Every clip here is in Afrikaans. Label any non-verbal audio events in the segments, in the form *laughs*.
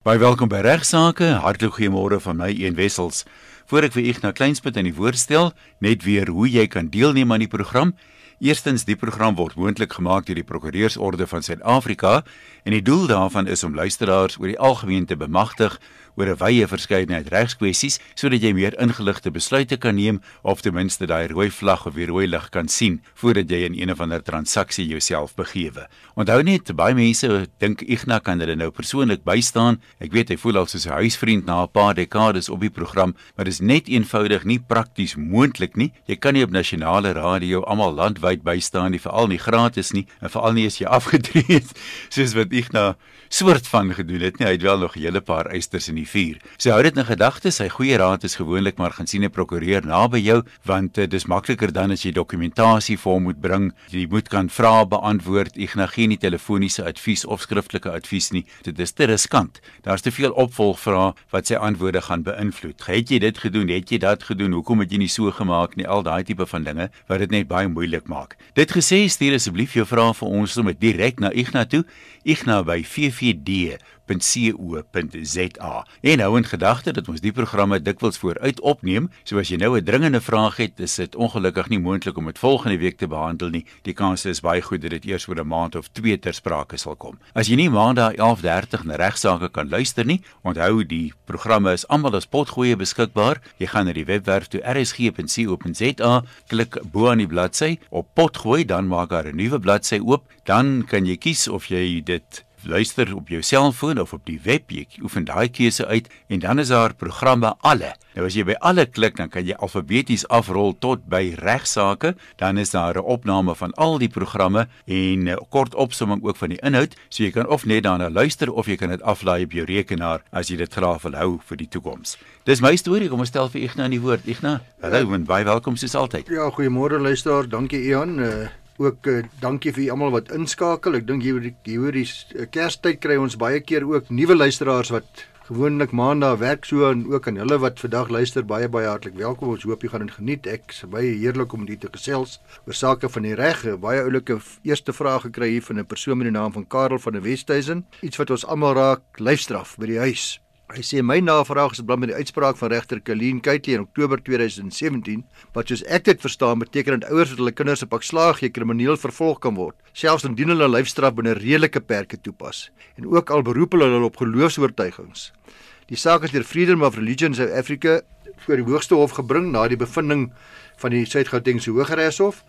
Baie welkom by Regsake. Hartlik goeiemôre van my een wessels. Voor ek vir Ignas Kleinsmid in die woord stel, net weer hoe jy kan deelneem aan die program. Eerstens, die program word moontlik gemaak deur die Prokureursorde van Suid-Afrika en die doel daarvan is om luisteraars oor die algemeen te bemagtig oor 'n wye verskeidenheid regskwessies sodat jy meer ingeligte besluite kan neem of ten minste daai rooi vlag of die rooi lig kan sien voordat jy in een of ander transaksie jouself begewe. Onthou net baie mense dink Ignas kan hulle nou persoonlik bystaan. Ek weet hy voel al soos 'n huisvriend na 'n paar dekades op die program, maar dit is net eenvoudig nie prakties moontlik nie. Jy kan nie op nasionale radio almal landwyd bystaan nie, veral nie gratis nie en veral nie as jy *laughs* afgetree het soos wat Ignas soort van gedoen het nie. Hy het wel nog 'n hele paar eisters in die vuur. Sy hou dit in gedagte. Sy goeie raad is gewoonlik maar gaan sien 'n prokureur naby jou want uh, dis makliker dan as jy dokumentasie vir hom moet bring. Jy moet kan vrae beantwoord. Ignas gee nie telefoniese advies of skriftelike advies nie. Dit is te riskant. Daar's te veel opvolgvrae wat sy antwoorde gaan beïnvloed. Het jy dit gedoen? Het jy dat gedoen? Hoekom het jy nie so gemaak nie? Al daai tipe van dinge wat dit net baie moeilik maak. Dit gesê, stuur asseblief jou vrae vir ons sommer direk na Ignas toe. Ignas by 4 www.co.za. En hou in gedagte dat ons die programme dikwels vooruit opneem, so as jy nou 'n dringende vraag het, is dit ongelukkig nie moontlik om dit volgende week te behandel nie. Die kans is baie goed dat dit eers oor 'n maand of 2 ter sprake sal kom. As jy nie maandag 11:30 na regsaake kan luister nie, onthou die programme is almal as potgoeie beskikbaar. Jy gaan na die webwerf toe rsg.co.za, klik bo aan die bladsy op potgooi, dan maak daar 'n nuwe bladsy oop, dan kan jy kies of jy dit luister op jou selfoon of op die web, jy oefen daai keuse uit en dan is daar programme alle. Nou as jy by alle klik, dan kan jy alfabeties afrol tot by regsaake, dan is daar 'n opname van al die programme en 'n kort opsomming ook van die inhoud, so jy kan of net daarna luister of jy kan dit aflaai op jou rekenaar as jy dit graag wil hou vir die toekoms. Dis my storie, kom ons stel vir Ignas in die woord. Ignas, hallo en baie welkom soos altyd. Ja, goeiemôre luisteraar. Dankie Ian. Uh ook uh, dankie vir almal wat inskakel. Ek dink hier hier die uh, Kerstyd kry ons baie keer ook nuwe luisteraars wat gewoonlik maandag werk so en ook aan hulle wat vandag luister baie baie hartlik welkom. Ons hoop jy gaan dit geniet. Ek is baie heerlik om dit te gesels oor sake van die reg. Baie oulike eerste vrae gekry hier van 'n persoon met die naam van Karel van der Westhuizen. Iets wat ons almal raak, lyfstraf by die huis. Hy sê my navraag is blom met die uitspraak van regter Colleen Kitey in Oktober 2017 wat soos ek dit verstaan beteken dat ouers wat hulle kinders op pak slaag gee krimineel vervolg kan word selfs indien hulle lyfstraf binne redelike perke toepas en ook al beroep hulle hulle op geloofs-oortuigings. Die saak is deur Freedom of Religion South Africa voor die Hoogste Hof gebring na die bevinding van die Suid-Gautengse Hooggeregshof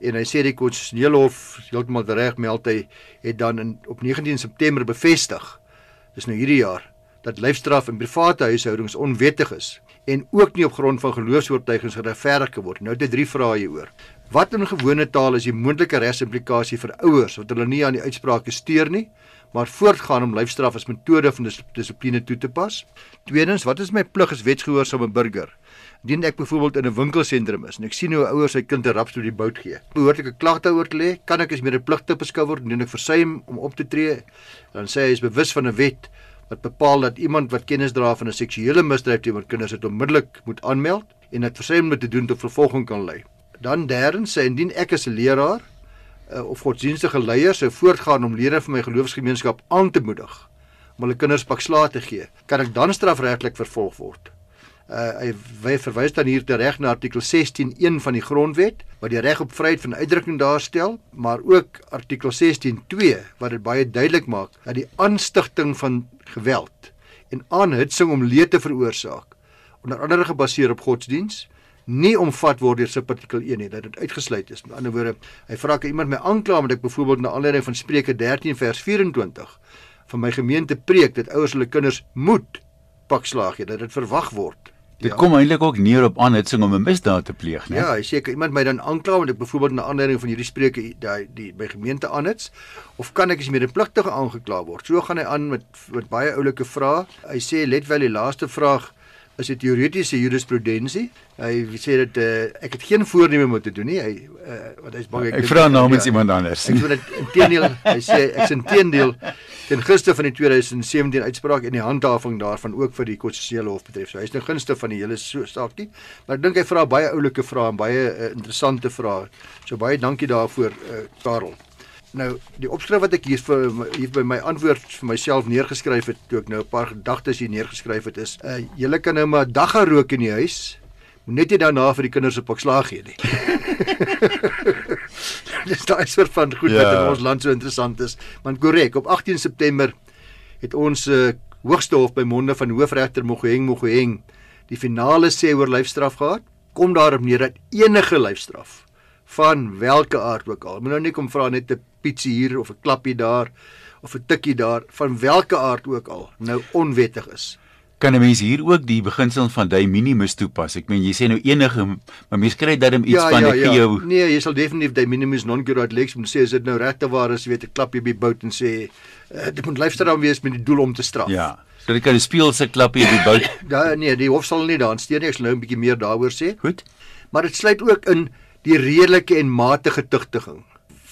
en hy sê die konstitusionele hof heeltemal reg meld hy het dan in, op 19 September bevestig dis nou hierdie jaar dat lyfstraf in private huishoudings onwettig is en ook nie op grond van geloofs-oortuigings geregverdig kan word. Nou het jy drie vrae hieroor. Wat in gewone taal is die moontlike regsimplikasie vir ouers wat hulle nie aan die uitsprake steur nie, maar voortgaan om lyfstraf as metode van dis dissipline toe te pas? Tweedens, wat is my plig as wetsgehoorsame burger? Indien ek byvoorbeeld in 'n winkelsentrum is en ek sien hoe 'n ouer sy kind 'n raps deur die bout gee, behoort ek 'n klag daaroor te lê? Kan ek as meer pligte beskou word indien ek versuim om op te tree? Dan sê hy is bewus van 'n wet wat bepaal dat iemand wat kennis dra van 'n seksuele misdryf teenoor kinders dit onmiddellik moet aanmeld en dit versuim moet te doen tot vervolging kan lei. Dan derdens sê indien ek as 'n leraar uh, of godsdienstige leier sou voortgaan om lede van my geloofsgemeenskap aan te moedig om hulle kinders pak slaag te gee, kan ek dan strafregtelik vervolg word. Uh, hy verwys dan hier tereg na artikel 16.1 van die grondwet wat die reg op vryheid van uitdrukking daarstel, maar ook artikel 16.2 wat dit baie duidelik maak dat die aanstigting van geweld en aanhitsing om leed te veroorsaak onder andere gebaseer op godsdiens nie omvat word deur subartikel 1 nie dat dit uitgesluit is. Met ander woorde, hy vra ek iemand my aankla met ek byvoorbeeld na aanleiding van Spreuke 13 vers 24 van my gemeente preek dat ouers hulle kinders moet pak slaag gee, dat dit verwag word. Dit ja. kom eintlik ook neer op aanhitsing om 'n misdaad te pleeg, né? Ja, hy seker iemand my dan aankla met ek byvoorbeeld 'n aanleiding van hierdie spreuke daai die by gemeente aanhits of kan ek as medepligtige aangekla word? So gaan hy aan met met baie oulike vrae. Hy sê let wel die laaste vraag is 'n teoretiese jurisprudensie. Hy sê dat uh, ek het geen voorneme om te doen nie. Hy uh, wat hy's bang ek Ek vra namens ja, iemand anders. Ek sê dit inteendeel, *laughs* hy sê ek's inteendeel ten gunste van die 2017 uitspraak en die handhawing daarvan ook vir die konstitusionele hof betref. So hy's ten gunste van die hele so saakie. Maar ek dink hy vra baie oulike vrae en baie uh, interessante vrae. So baie dankie daarvoor uh, Karel. Nou, die opskrif wat ek hier vir hier by my antwoord vir myself neergeskryf het, toe ek nou 'n paar gedagtes hier neergeskryf het is, uh julle kan nou maar dag gaan rook in die huis, moet net nie daarna vir die kinders 'n pak slaag gee nie. *laughs* Dis daai soort van goed ja. wat Ja. in ons land so interessant is. Want korrek, op 18 September het ons uh, hoogste hof by monde van hoofregter Mogoeng Mogoeng die finale sê oor lyfstraf gehad. Kom daarop neer dat enige lyfstraf van watter aard ook al, moet nou nie kom vra net 'n pietsie hier of 'n klappie daar of 'n tikkie daar, van watter aard ook al, nou onwettig is. Kan 'n mens hier ook die beginsel van de minimis toepas? Ek meen jy sê nou enige, maar mens kry dat hom iets van ek gee jou Nee, jy sal definitief die minimus non curat lex moet sê as dit nou regte waar is, jy weet 'n klapjie op die bout en sê uh, dit moet lyfstraf wees met die doel om te straf. Ja. So dit kan 'n speelse klappie op die bout. Da *coughs* nee, die hof sal nie daan steur nie. Ek sal nou 'n bietjie meer daaroor sê. Goed. Maar dit sluit ook in die redelike en matige tugtiging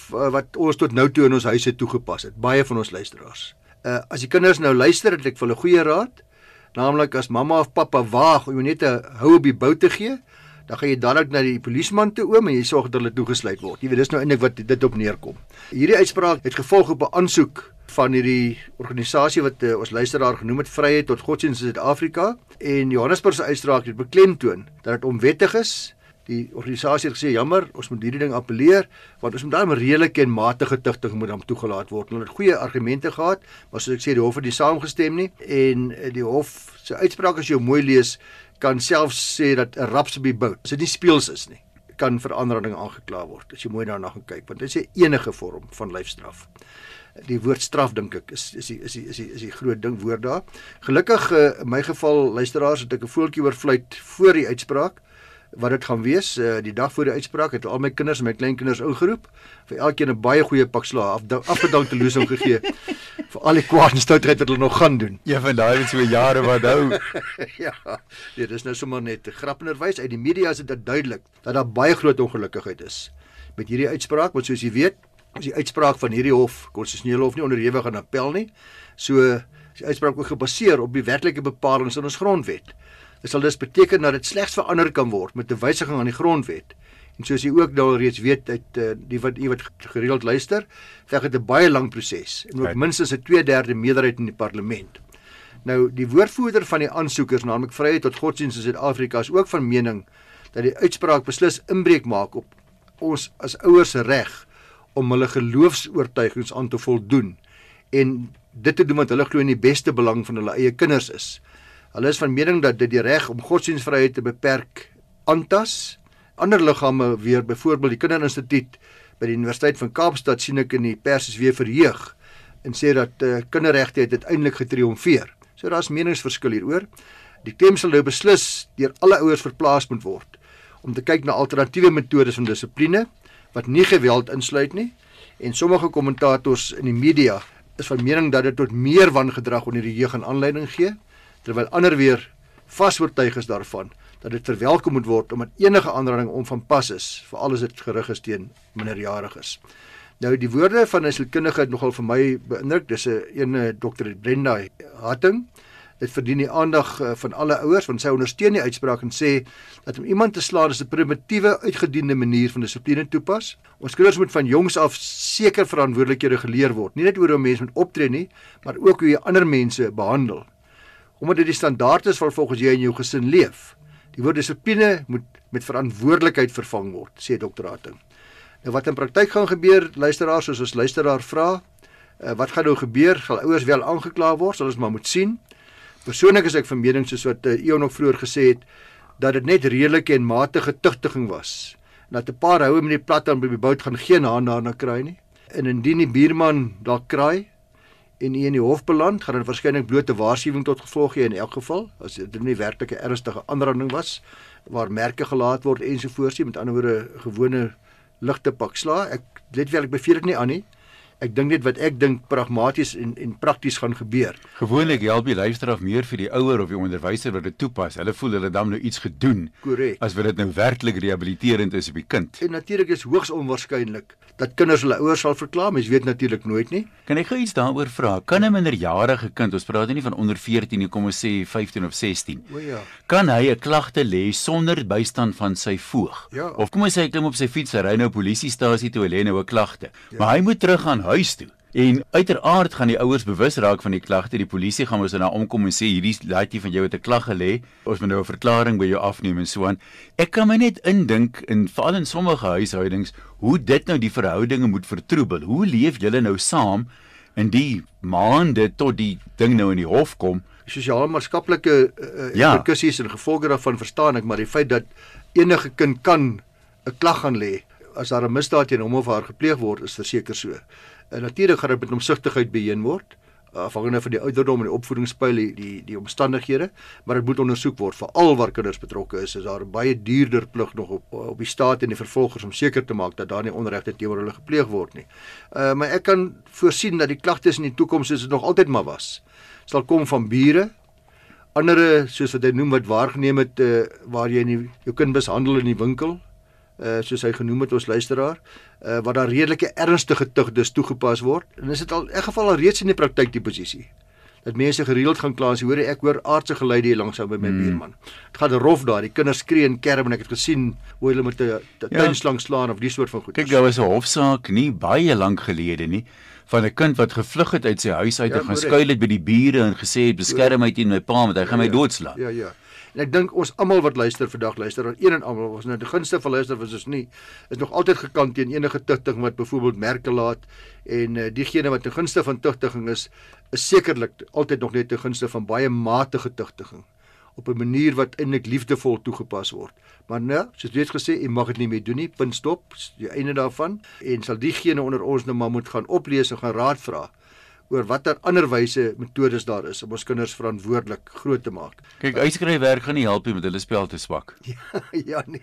v- wat ons tot nou toe in ons huise toegepas het. Baie van ons luisteraars. Uh as die kinders nou luister, het ek vir hulle goeie raad. Naamlik as mamma of pappa waag om jou net 'n hou op die bou te gee, dan gaan jy dadelik na die polisieman toe oom en jy sorg dat hulle toegesluit word. Jy weet dis nou eintlik wat dit op neerkom. Hierdie uitspraak het gevolg op 'n aansoek van hierdie organisasie wat uh, ons luisteraar genoem het Vryheid tot Godsdienst in Suid-Afrika en Johannesburg se uitspraak het beklemtoon dat dit onwettig is Die organisasie het gesê jammer, ons moet hierdie ding appeleer want ons moet daarom redelike en matige tugting moet dan toegelaat word. Hulle het goeie argumente gehad, maar soos ek sê die hof het nie saamgestem nie en eh, die hof se uitspraak as jy hom mooi lees kan selfs sê dat 'n raps op die bout, as dit nie speels is nie, kan vir aanranding aangekla word as jy mooi daarna gaan kyk want dit sê enige vorm van lyfstraf. Die woord straf dink ek is is die, is die, is die, is die groot ding woord daar. Gelukkig uh, in my geval luisteraars het ek 'n voeltjie oorvluit voor die uitspraak wat dit gaan wees uh, die dag voor die uitspraak het al my kinders en my kleinkinders ingeroep vir elkeen 'n baie goeie pak slaag af afgedankte losing gegee *laughs* vir al die kwaad en stoutheid wat hulle nog gaan doen. Ja, van daai wat so jare wat hou. *laughs* ja, nee, dis nou sommer net 'n grappenerwys uit die media is dit duidelik dat daar baie groot ongelukkigheid is met hierdie uitspraak want soos jy weet is die uitspraak van hierdie hof konstitusionele hof nie onderhewig aan appel nie. So is die uitspraak ook gebaseer op die werklike bepalinge in ons grondwet. Dit sal dus beteken dat dit slegs verander kan word met 'n wysiging aan die grondwet. En soos jy ook nou reeds weet uit uh, die wat u wat gereeld luister, veg dit 'n baie lang proses en ook Right. minstens 'n 2/3 meerderheid in die parlement. Nou die woordvoerder van die aansoekers, naamlik Vryheid tot Godsdienst in Suid-Afrika, is ook van mening dat die uitspraak beslis inbreuk maak op ons as ouers se reg om hulle geloofs-oortuigings aan te voldoen en dit te doen wat hulle glo in die beste belang van hulle eie kinders is. Hulle is van mening dat dit die reg om godsdienstvryheid te beperk aantas. Ander liggame weer byvoorbeeld die Kinderinstituut by die Universiteit van Kaapstad sien ek in die pers is weer verheug en sê dat uh, kinderregte het uiteindelik getriomfeer. So daar's meningsverskil hieroor. Die klem sal nou beslis deur alle ouers verplaas moet word om te kyk na alternatiewe metodes van dissipline wat nie geweld insluit nie en sommige kommentators in die media is van mening dat dit tot meer wangedrag onder die jeug aan aanleiding gee terwyl ander weer vas oortuig is daarvan dat dit verwelkom moet word omdat enige aanranding om van pas is veral as dit gerig is teen minderjariges. Nou die woorde van 'n sielkundige het nogal vir my beïndruk. Dis 'n ene Dr. Brenda Hatting. Dit verdien die aandag eh, van alle ouers want sy ondersteun die uitspraak en sê dat om iemand te slaan is 'n primitiewe uitgediende manier van dissipline toepas. Ons kinders moet van jongs af seker verantwoordelikhede geleer word. Nie net oor hoe mense moet optree nie, maar ook hoe jy ander mense behandel. Omdat dit die standaard is volgens jy in jou gesin leef. Die woord dissipline moet met verantwoordelikheid vervang word, sê Dr. Hatting. Nou wat in praktyk gaan gebeur, luisteraars, soos ons luisteraar vra, uh, wat gaan nou gebeur? Sal ouers wel aangekla word? Sal ons maar moet sien. Persoonlik is ek van mening soos wat uh, Eon ook vroeër gesê het, dat dit net redelike en matige tugtiging was. En dat 'n paar houe met die plat aan by die bout gaan geen haan daarna kry nie. En indien die buurman dalk kraai en hy in die hof beland, gaan dit waarskynlik bloot 'n waarskuwing tot gevolg hê in elk geval, as dit nie werklik 'n ernstige aanranding was waar merke gelaat word ensovoorts, met ander woorde gewone ligte pak sla. Ek let wel ek beveel dit nie aan nie. Ek dink net wat ek dink pragmaties en en prakties gaan gebeur. Gewoonlik help die lyfstraf meer vir die ouer of die onderwyser wat dit toepas. Hulle voel hulle dan nou iets gedoen. Korrek. As wat dit nou werklik rehabiliterend is op die kind. En natuurlik is hoogs onwaarskynlik dat kinders hulle ouers sal verklaar. Mens weet natuurlik nooit nie. Kan ek gou iets daaroor vra? Kan 'n minderjarige kind, ons praat nie van onder 14 nie, kom ons sê 15 of 16. O ja. Kan hy 'n klagte lê sonder bystand van sy voog? Ja. Of kom ons sê hy klim op sy fiets, hy ry nou polisiestasie toe, hy lê nou 'n klagte. Ja. Maar hy moet terug gaan huis toe. En uiteraard gaan die ouers bewus raak van die klagte. Die polisie gaan mos nou omkom en sê hierdie laaitjie van jou het 'n klag gelê. Ons moet nou 'n verklaring by jou afneem en so aan. Ek kan my net indink in veral in sommige huishoudings hoe dit nou die verhoudinge moet vertroebel. Hoe leef julle nou saam in die maande tot die ding nou in die hof kom? Sosiale maatskaplike uh, Ja. reperkusies en gevolge daarvan verstaan ek, maar die feit dat enige kind kan 'n klag gaan lê as daar 'n misdaad teen hom of haar gepleeg word, is verseker so. En natuurlik gaan dit met omsigtigheid beheen word afhangende van die ouderdom en die opvoedingspyl die die, die omstandighede, maar dit moet ondersoek word veral waar kinders betrokke is. Is daar baie duurder plig nog op op die staat en die vervolgers om seker te maak dat daar nie onregte teenoor hulle gepleeg word nie. Uh maar ek kan voorsien dat die klagtes in die toekoms soos dit nog altyd maar was, sal kom van bure, andere soos wat hy noem wat waargeneem het uh, waar jy nie, jou kind mishandel in die winkel uh soos hy genoem het ons luisteraar uh wat daar redelike ernstige tugdes toegepas word en is dit al in geval al reeds in die praktyk die posisie dat mense gereeld gaan kla as jy hoor ek hoor aardse geluide hier langs by my hmm. buurman. Dit gaan rof daar, die kinders skree en kerm en ek het gesien hoe hulle met 'n Ja. tuinslang slaan of die soort van goed. Kyk, daar was 'n hofsaak nie baie lank gelede nie van 'n kind wat gevlug het uit sy huis uit Ja, en gaan skuil het by die bure en gesê het beskerm my teen my pa want hy gaan my doodslaan. Ja, ja. En ek dink ons almal wat luister vandag luister, aan een en almal, ons nou die gunste van luister was ons nie is nog altyd gekant teen enige tugtiging wat byvoorbeeld merke laat en uh, diegene wat ten gunste van tugtiging is, is sekerlik altyd nog net ten gunste van baie matige tugtiging op 'n manier wat eintlik liefdevol toegepas word. Maar nou, soos reeds gesê, jy mag dit nie meer doen nie. Punt stop. Die einde daarvan en sal diegene onder ons nou maar moet gaan oplees en gaan raad vra oor watter ander wyse metodes daar is om ons kinders verantwoordelik groot te maak. Kyk, uitskryfwerk gaan nie help nie met hulle spel te swak. *laughs* Ja, ja nee.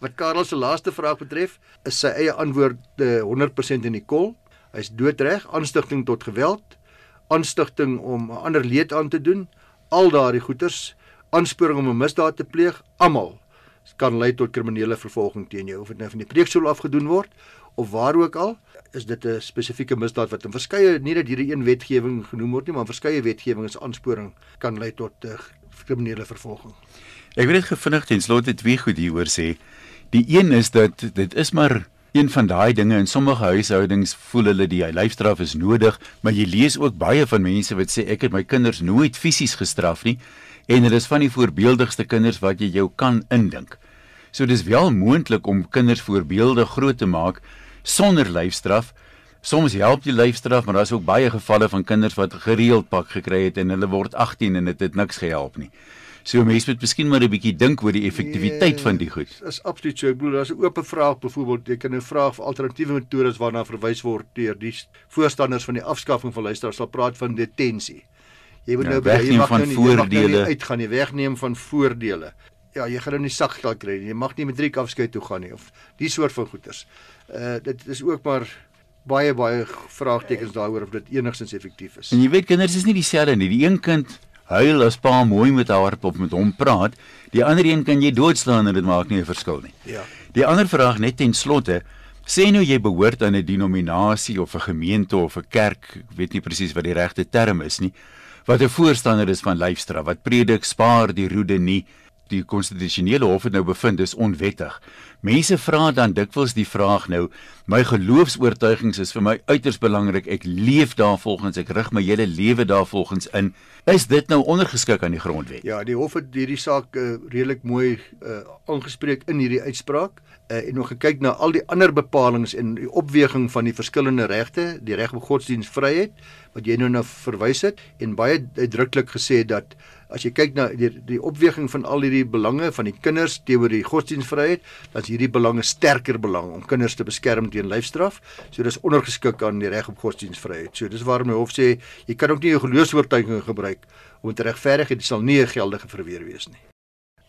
Wat Karel se laaste vraag betref, is sy eie antwoord eh, 100% in die kol. Hy's doodreg, aanstigting tot geweld, aanstigting om ander leed aan te doen, al daardie goeters, aansporing om 'n misdaad te pleeg, almal kan lei tot kriminele vervolging teen jou of dit nou van die preekstoel afgedoen word of waar ook al is dit 'n spesifieke misdaad wat in verskeie nie dat hierdie een wetgewing genoem word nie maar verskeie wetgewings se aansporing kan lei tot uh, kriminele vervolging. Ek wil net gevinnig ten slotte twee goed hieroor sê. Die een is dat dit is maar een van daai dinge in sommige huishoudings voel hulle die lyfstraf is nodig, maar jy lees ook baie van mense wat sê ek het my kinders nooit fisies gestraf nie en dit is van die voorbeeldigste kinders wat jy jou kan indink. So dis wel moontlik om kinders voorbeeldig groot te maak sonder lyfstraf. Soms help die lyfstraf, maar daar's ook baie gevalle van kinders wat gereeld pak gekry het en hulle word 18 en dit het niks gehelp nie. So mense moet miskien maar 'n bietjie dink oor die effektiwiteit van die goed. Dis absoluut so. Ek bedoel daar's 'n oop vraag byvoorbeeld jy kan 'n vraag vir alternatiewe metodes waarna verwys word deur die voorstanders van die afskaffing van luisteraars sal praat van detensie. Jy moet Ja, nou jy mag van nou nie, jy nou voordele. uitgaan nie, wegneem van voordele. Ja, jy gaan nou nie sakgeld kry nie. Jy mag nie matriek afskeid toe gaan nie of die soort van goeders. Uh dit is ook maar baie baie vraagtekens daaroor of dit enigstens effektief is. En jy weet kinders is nie dieselfde nie. Die een kind huil as pa mooi met haar of met hom praat, die ander een kan jy doodslaan en dit maak nie 'n verskil nie. Ja. Die ander vraag net ten slotte, sê nou jy behoort aan 'n denominasie of 'n gemeente of 'n kerk, ek weet nie presies wat die regte term is nie, wat 'n voorstander is van lyfstraf, wat predik spaar die roede nie. Die konstitusionele hof het nou bevind dis onwettig. Mense vra dan dikwels die vraag nou, my geloofs-oortuigings is vir my uiters belangrik. Ek leef daarvolgens, ek rig my hele lewe daarvolgens in. Is dit nou ondergeskik aan die grondwet? Ja, die hof het hierdie saak uh, redelik mooi uh, aangespreek in hierdie uitspraak uh, en nog gekyk na al die ander bepalinge en die opweging van die verskillende regte, die reg op godsdienstvryheid wat jy nou na verwys het en baie uitdruklik gesê dat as jy kyk na die die opweging van al hierdie belange van die kinders teenoor die godsdienstvryheid, dan is hierdie belange sterker belang om kinders te beskerm teen lyfstraf. So dis ondergeskik aan die reg op godsdienstvryheid. So dis waarom die hof sê jy kan ook nie jou geloofs-oortuiging gebruik om te regverdig dit sal nie 'n geldige verweer wees nie.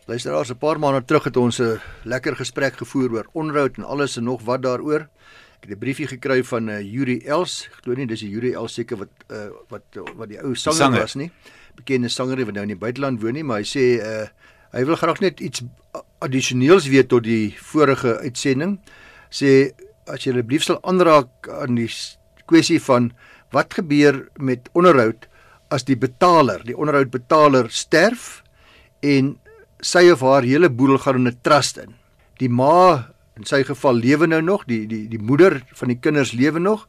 Luisteraars, 'n paar maande terug het ons 'n lekker gesprek gevoer oor onroud en alles en nog wat daaroor. het 'n briefie gekry van 'n uh, Yuri Els. Ek glo nie dis die Yuri Els seker wat uh, wat wat die ou sanger, sanger was nie. Bekende sanger wat nou in die buiteland woon nie, maar hy sê uh, hy wil graag net iets addisioneels weet tot die vorige uitsending. Sê as jy asseblief sal aanraak aan die kwessie van wat gebeur met onderhoud as die betaler, die onderhoudbetaler sterf en sy of haar hele boedel gaan in 'n trust in. Die ma in sy geval lewe nou nog, die die die moeder van die kinders lewe nog.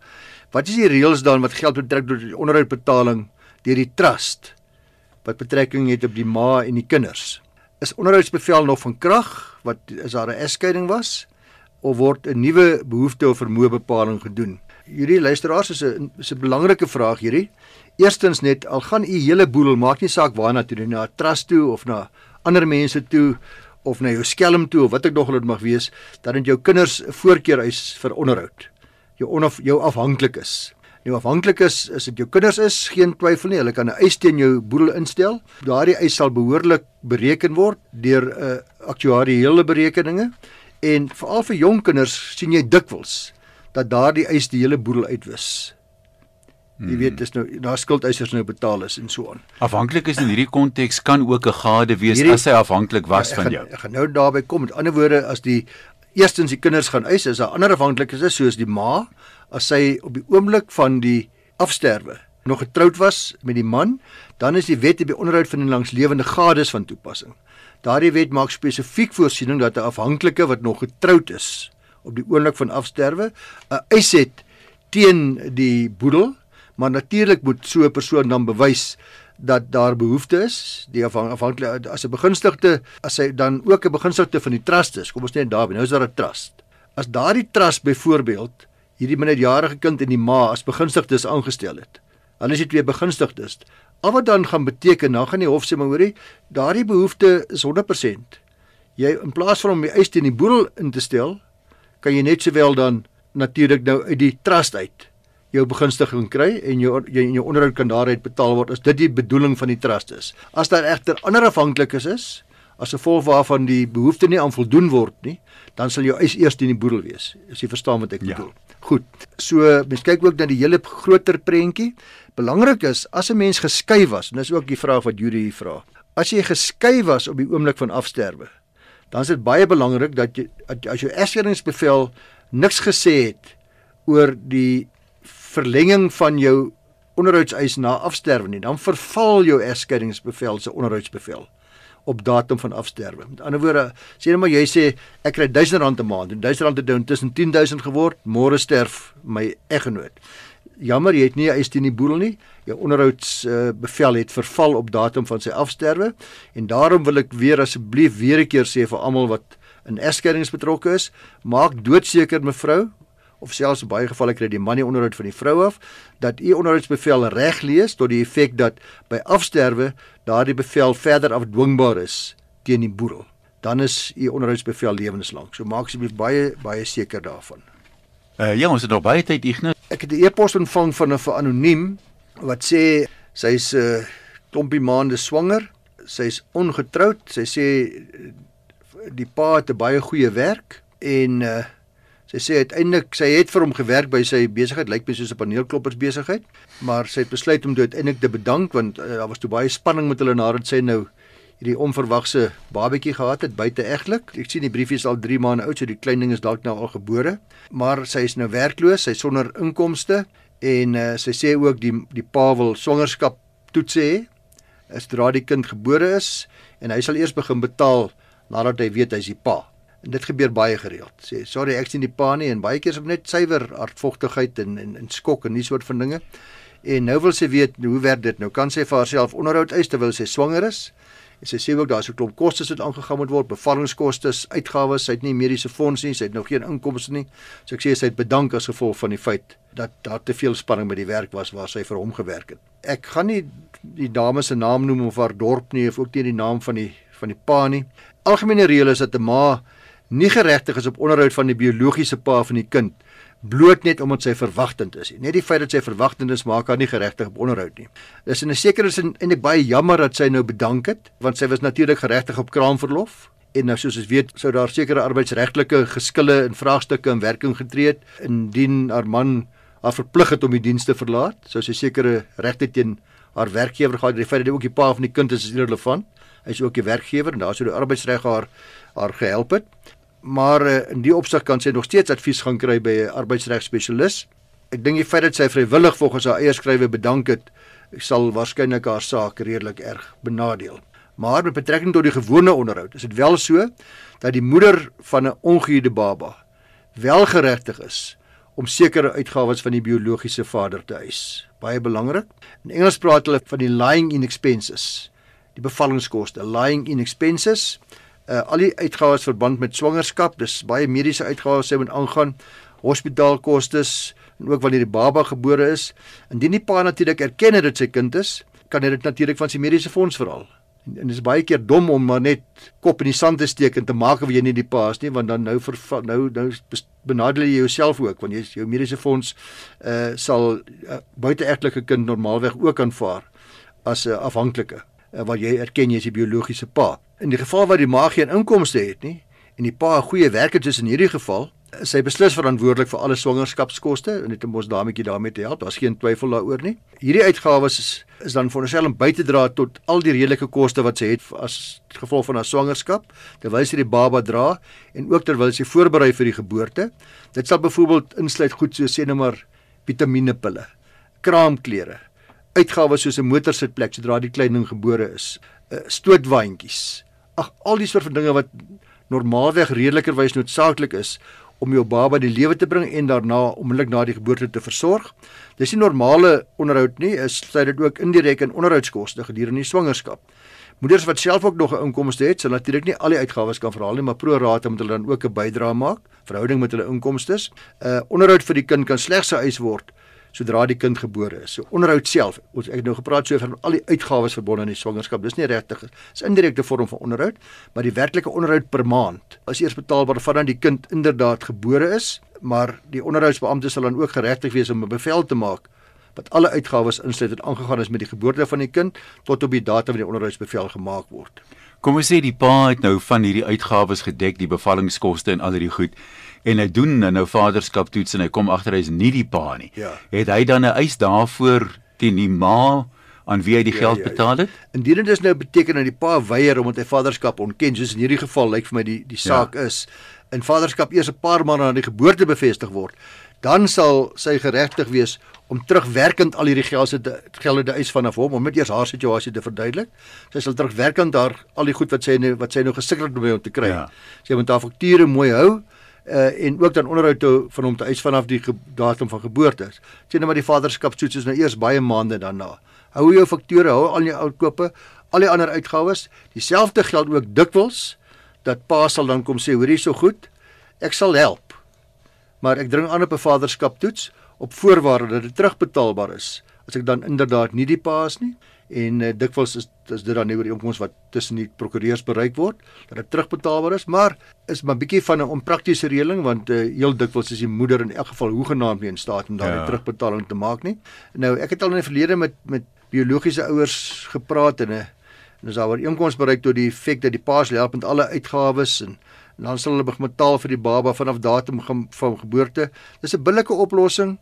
Wat is die reëls dan wat geld betrek tot die onderhoudbetaling deur die trust wat betrekking het op die ma en die kinders? Is onderhoudsbevel nog van krag wat is daar 'n egskeiding was of word 'n nuwe behoefte of vermoëbepaling gedoen? Hierdie luisteraars is 'n is 'n belangrike vraag hierdie. Eerstens net al gaan u hele boedel maak nie saak waarna toe na 'n trust toe of na ander mense toe of na jou skelm toe of wat ek nog al dit mag wees, dan het jou kinders 'n voorkeur eis vir onderhoud. Jou onaf jou afhanklik is. Nou afhanklik is as dit jou kinders is, geen twyfel nie, hulle kan 'n eis teen jou boedel instel. Daardie eis sal behoorlik bereken word deur 'n uh, aktuariële berekeninge en veral vir jong kinders sien jy dikwels dat daardie eis die hele boedel uitwis. Jy hmm. weet dis nou daar skuldeisers nou betaal is en so aan. Afhanklik is in hierdie konteks kan ook 'n gade wees hierdie, as hy afhanklik was ja, van jou. Ek gaan nou daarby kom. Met ander woorde as die eerstens die kinders gaan eis is daar ander afhanklikes is soos die ma as sy op die oomblik van die afsterwe nog getroud was met die man, dan is die wet op die onderhoud van die langslewende gades van toepassing. Daardie wet maak spesifiek voorsiening dat 'n afhanklike wat nog getroud is op die oomblik van afsterwe 'n eis het teen die boedel maar natuurlik moet so 'n persoon dan bewys dat daar behoefte is die afhanklik as 'n begunstigde as hy dan ook 'n begunstigde van die trust is kom ons net daarby nou is daar 'n trust as daardie trust byvoorbeeld hierdie minderjarige kind en die ma as begunstigdes aangestel het. Dan is dit twee begunstigdes. Al wat dan gaan beteken dan gaan die hof sê maar hoorie daardie behoefte is 100% jy in plaas van om die eis teen die boedel in te stel kan jy net sowel dan natuurlik nou uit die trust uit jou begunstiging kry en jou jy en jou onderhoud kan daaruit betaal word as dit die bedoeling van die trust is. As daar egter ander afhanklikes is, as gevolg waarvan die behoefte nie aan voldoen word nie, dan sal jou eis eers in die boedel wees. As jy verstaan wat ek ja. bedoel. Goed. So mens kyk ook na die hele groter prentjie. Belangrik is as 'n mens geskei was, en dis ook die vraag wat Judy hier vra. As jy geskei was op die oomblik van afsterwe, dan is dit baie belangrik dat jy as jou egskeidingsbevel niks gesê het oor die verlenging van jou onderhoudseis na afsterwe nie, dan verval jou egskeidingsbevel se onderhoudsbevel op datum van afsterwe. Met ander woorde, sê net maar jy sê ek kry R1000 'n maand en R1000 het nou tussen 10000 geword, môre sterf my eggenoot. Jammer, jy het nie eis teen die boedel nie. Jou onderhoudsbevel uh, het verval op datum van sy afsterwe en daarom wil ek weer asseblief weer 'n keer sê vir almal wat in egskeidings betrokke is, maak doodseker mevrou of selfs in baie gevalle kry die man nie onderhoud van die vrou af dat u onderhoudsbevel reg lees tot die effek dat by afsterwe daardie bevel verder afdwingbaar is teen die boedel. Dan is u onderhoudsbevel lewenslank so maak asseblief baie baie seker daarvan. Uh, ja ons het nog baie tyd Ignas. Ek het 'n e-pos ontvang van 'n anoniem wat sê sy's 'n uh, klompie maande swanger. Sy's ongetroud. Sy sê die pa het 'n baie goeie werk en uh, Sy sê uiteindelik sy het vir hom gewerk by sy besigheid, lyk my soos 'n paneelkloppers besigheid, maar sy het besluit om dit uiteindelik te bedank want uh, daar was toe baie spanning met hulle nadat sy nou hierdie onverwagse babetjie gehad het buite egtelik. Ek sien die briefie is al 3 maande oud, so die klein ding is dalk nou al gebore, maar sy is nou werkloos, sy sonder inkomste en uh, sy sê ook die die pa wil swangerskap toets hê as dra die kind gebore is en hy sal eers begin betaal nadat hy weet hy's die pa. En dit gebeur baie gereeld. Sê sorry, ek sien die pa nie en baie keer is dit net suiwer hartvogtigheid en en en skok en nie soort van dinge. En nou wil sy weet hoe werk dit nou? Kan sy vir haarself onderhoud eis terwyl sy swanger is? En sy sê ook daar's 'n klomp kostes wat aangegaan moet word, bevallingskoste, uitgawes, sy het nie mediese fonds nie, sy het nog geen inkomste nie. So ek sê sy het bedank as gevolg van die feit dat daar te veel spanning by die werk was waar sy vir hom gewerk het. Ek gaan nie die dame se naam noem of haar dorp nie of ook nie die naam van die van die pa nie. Algemene reël is dat 'n ma nie geregtig is op onderhoud van die biologiese pa van die kind bloot net omdat sy verwagtend is. Net die feit dat sy verwagtend is maak haar nie geregtig op onderhoud nie. Dis in 'n sekere sin eintlik baie jammer dat sy nou bedank het want sy was natuurlik geregtig op kraamverlof En nou soos ons weet, sou daar sekere arbeidsregtelike geskille en vraagstukke in werking getree het indien haar man haar verplig het om die diens te verlaat. Sou sy sekere regte teen haar werkgewer gehad. Die feit dat hy ook die pa van die kind is, is irrelevant. Hy is ook die werkgewer en daar sou die arbeidsreg haar haar gehelp het. Maar uh, in die opsig kan sy nog steeds advies gaan kry by 'n arbeidsregspesialis. Ek dink die feit dat sy vrywillig volgens haar eie skrywe bedank het, sal waarskynlik haar saak redelik erg benadeel. Maar met betrekking tot die gewone onderhoud, is dit wel so dat die moeder van 'n ongehuide baba wel geregtig is om sekere uitgawes van die biologiese vader te eis. Baie belangrik. In Engels praat hulle van die lying in expenses, die bevallingskoste, lying in expenses. Uh, al die uitgawes verband met swangerskap, dis baie mediese uitgawes wat aangaan, hospitaalkoste en ook wanneer die baba gebore is. Indien die pa natuurlik erken het dit sy kind is, kan hy dit natuurlik van sy mediese fonds verhaal. En, en dit is baie keer dom om maar net kop in die sand te steek en te maak of jy nie die pa is nie, want dan nou ver, nou nou benadeel jy jouself ook want jy jou mediese fonds uh sal uh, buiteegtelike kind normaalweg ook aanvaar as 'n uh, afhanklike uh, wat jy erken jy is die biologiese pa. In die geval waar die ma geen inkomste het nie en die pa 'n goeie werker is in hierdie geval, sy beslis verantwoordelik vir alle swangerskapskoste en dit moet daarmee daarmee te help. Daar's geen twyfel daaroor nie. Hierdie uitgawes is, is dan veronderstel om by te dra tot al die redelike koste wat sy het as gevolg van haar swangerskap terwyl sy die baba dra en ook terwyl sy voorberei vir die geboorte. Dit sal byvoorbeeld insluit goed so sê net maar vitamienepille, kraamklere, uitgawes soos 'n motorsitplek sodra die klein ding gebore is, eh, stootwaandjies. Ag al die soort van dinge wat normaalweg redelikerwys noodsaaklik is om jou baba die lewe te bring en daarna onmiddellik na die geboorte te versorg. Dis nie normale onderhoud nie, is sy dit ook indirek in onderhoudskoste gedurende die swangerskap. Moeders wat self ook nog 'n inkomste het, sal natuurlik nie al die uitgawes kan verhaal nie, maar pro rata moet hulle dan ook 'n bydrae maak verhouding met hulle inkomste. Uh onderhoud vir die kind kan slegs geëis word sodra die kind gebore is. So onderhoud self, ons ek het nou gepraat so van al die uitgawes verbonde aan die swangerskap. Dis nie regtig is indirekte vorm van onderhoud, maar die werklike onderhoud per maand is eers betaalbaar vandat die kind inderdaad gebore is, maar die onderhoudsbeampte sal dan ook geregtig wees om 'n bevel te maak wat alle uitgawes insluit wat aangegaan is met die geboorte van die kind tot op die datum wanneer die onderhoudsbevel gemaak word. Kom ons sê die pa het nou van hierdie uitgawes gedek, die bevallingskoste en al hierdie goed en hy doen nou vaderskap toets en hy kom agter hy is nie die pa nie. Ja. Het hy dan 'n eis daarvoor teen die ma aan wie hy die ja, geld ja, ja. betaal het? Indien dit nou beteken dat die pa weier omdat hy vaderskap ontken, soos in hierdie geval lyk vir my die die saak ja. is, in vaderskap eers 'n paar maande na die geboorte bevestig word, dan sal sy geregtig wees om terugwerkend al hierdie gelde te eis vanaf hom om net eers haar situasie te verduidelik. Sy sal terugwerkend daar al die goed wat sy nou wat sy nou gesukkel het om te kry. Ja. Sy moet haar fakture mooi hou uh, en ook dan onderhoud te, van hom te eis vanaf die datum van geboorte. Sien nou maar die vaderskapstoets is nou eers baie maande daarna. Hou jou faktore, hou al jou uitkope, al die ander uitgawes. Dieselfde geld ook dikwels dat pa sal dan kom sê, hoor hier so goed, ek sal help. Maar ek dring aan op 'n vaderskaptoets op voorwaarde dat dit terugbetaalbaar is. As ek dan inderdaad nie die pa is nie en uh, dikwels is is dit dan nie oor die opkomste wat tussen die prokureurs bereik word dat dit terugbetaalbaar is maar is maar bietjie van 'n onpraktiese reëling want uh, heel dikwels is die moeder in elk geval hoegenaamd nie in staat om daardie ja. terugbetaling te maak nie nou ek het al in die verlede met met biologiese ouers gepraat en 'n uh, en is daar ooreenkoms bereik tot die feit dat die paas help met alle uitgawes en, en dan sal hulle begin betaal vir die baba vanaf datum van geboorte dis 'n billike oplossing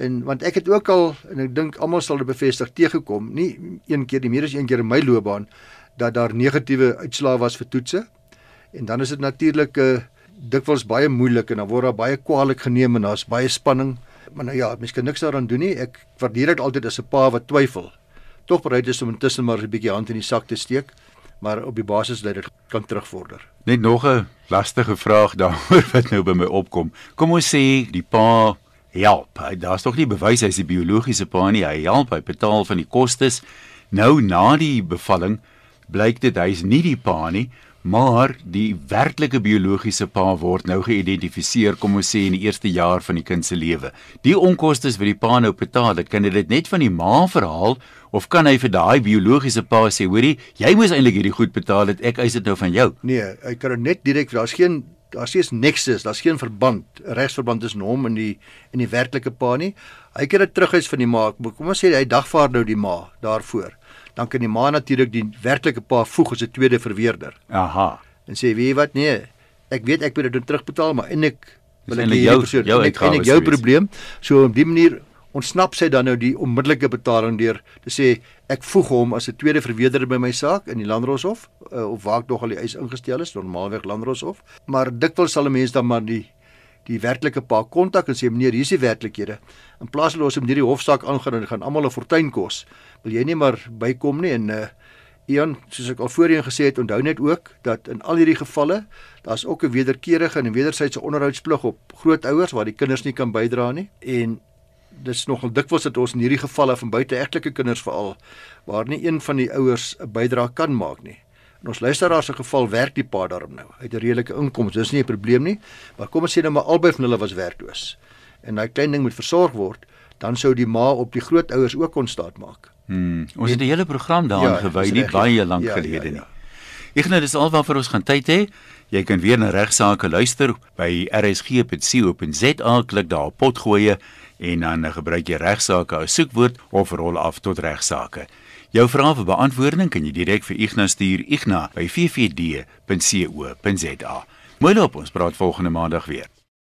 En want ek het ook al en ek dink almal sal dit bevestig teëgekom, nie een keer nie, meer as een keer in my loopbaan dat daar negatiewe uitslae was vir toetse. En dan is dit natuurlik 'n uh, eh, dikwels baie moeilik en dan word daar baie kwaadlik geneem en daar's baie spanning. Maar nou ja, mens kan niks daaraan doen nie. Ek waardeer dit altyd as 'n pa wat twyfel. Tog bereid is om intussen maar 'n bietjie hand in die sak te steek, maar op die basis dat dit kan terugvorder. Net nog 'n lastige vraag daaroor wat nou by my opkom. Kom ons sê die pa help. Hy daar's tog nie bewys hy's die biologiese pa nie. Hy help, hy betaal van die kostes. Nou na die bevalling blyk dit hy's nie die pa nie, maar die werklike biologiese pa word nou geïdentifiseer, kom ons sê in die eerste jaar van die kind se lewe. Die onkoste wat die pa nou betaal, kan dit net van die ma verhaal of kan hy vir daai biologiese pa sê, hoorie, jy moes eintlik hierdie goed betaal het, ek eis dit nou van jou. Nee, hy kan dit net direk, daar's geen daar's nie 'n nexus, daar's geen verband, regsverband tussen hom en die en die werklike pa nie. Hy kan dit terughuis van die ma. Kom ons sê hy dagvaar nou die ma daarvoor. Dan kan die ma natuurlik die werklike pa voeg as 'n tweede verweerder. Aha. en sê weet jy wat nee, ek weet ek moet dit terugbetaal, maar en ek wil ek jou- persoon jou en ek, en ek jou probleem. So op die manier ontsnap sy dan nou die onmiddellike betaling deur te sê ek voeg hom as 'n tweede verweerder by my saak in die Landdroshof uh, of waar ek nog al die eis ingestel is, normaalweg Landdroshof. Maar dikwels sal 'n mens dan maar die die werklike pa kontak en sê meneer, hier is die werklikhede. In plaas van ons om hierdie hofsaak aangaan en gaan almal 'n fortuin kos, wil jy nie maar bykom nie en uh Ian, soos ek al voorheen gesê het, onthou net ook dat in al hierdie gevalle daar's ook 'n wederkerige en 'n wederwysige onderhoudsplig op grootouers waar die kinders nie kan bydra nie en dis nogal dikwels dat ons in hierdie gevalle van buiteegtelike kinders veral waar nie een van die ouers 'n bydrae kan maak nie. In ons luisteraar se geval werk die pa daarom nou. Hy het 'n redelike inkomste, dis nie 'n probleem nie, maar kom ons sê nou maar albei van hulle was werkloos en daai klein ding moet versorg word, dan sou die ma op die grootouers ook kon staat maak. Hmm. Ons het 'n hele program daaraan Ja, gewy nie ja. baie lank Ja, gelede ja, nie. ja. Ek nou dis alwaar ons gaan tyd hê. Jy kan weer na regsaake luister by rsg.co.za klik daar op potgoeie en dan gebruik jy regsaake as soekwoord of rol af tot regsaake. Jou vrae vir beantwoording kan jy direk vir Ignas stuur igna by ffd.co.za. Mooi loop, ons praat volgende maandag weer.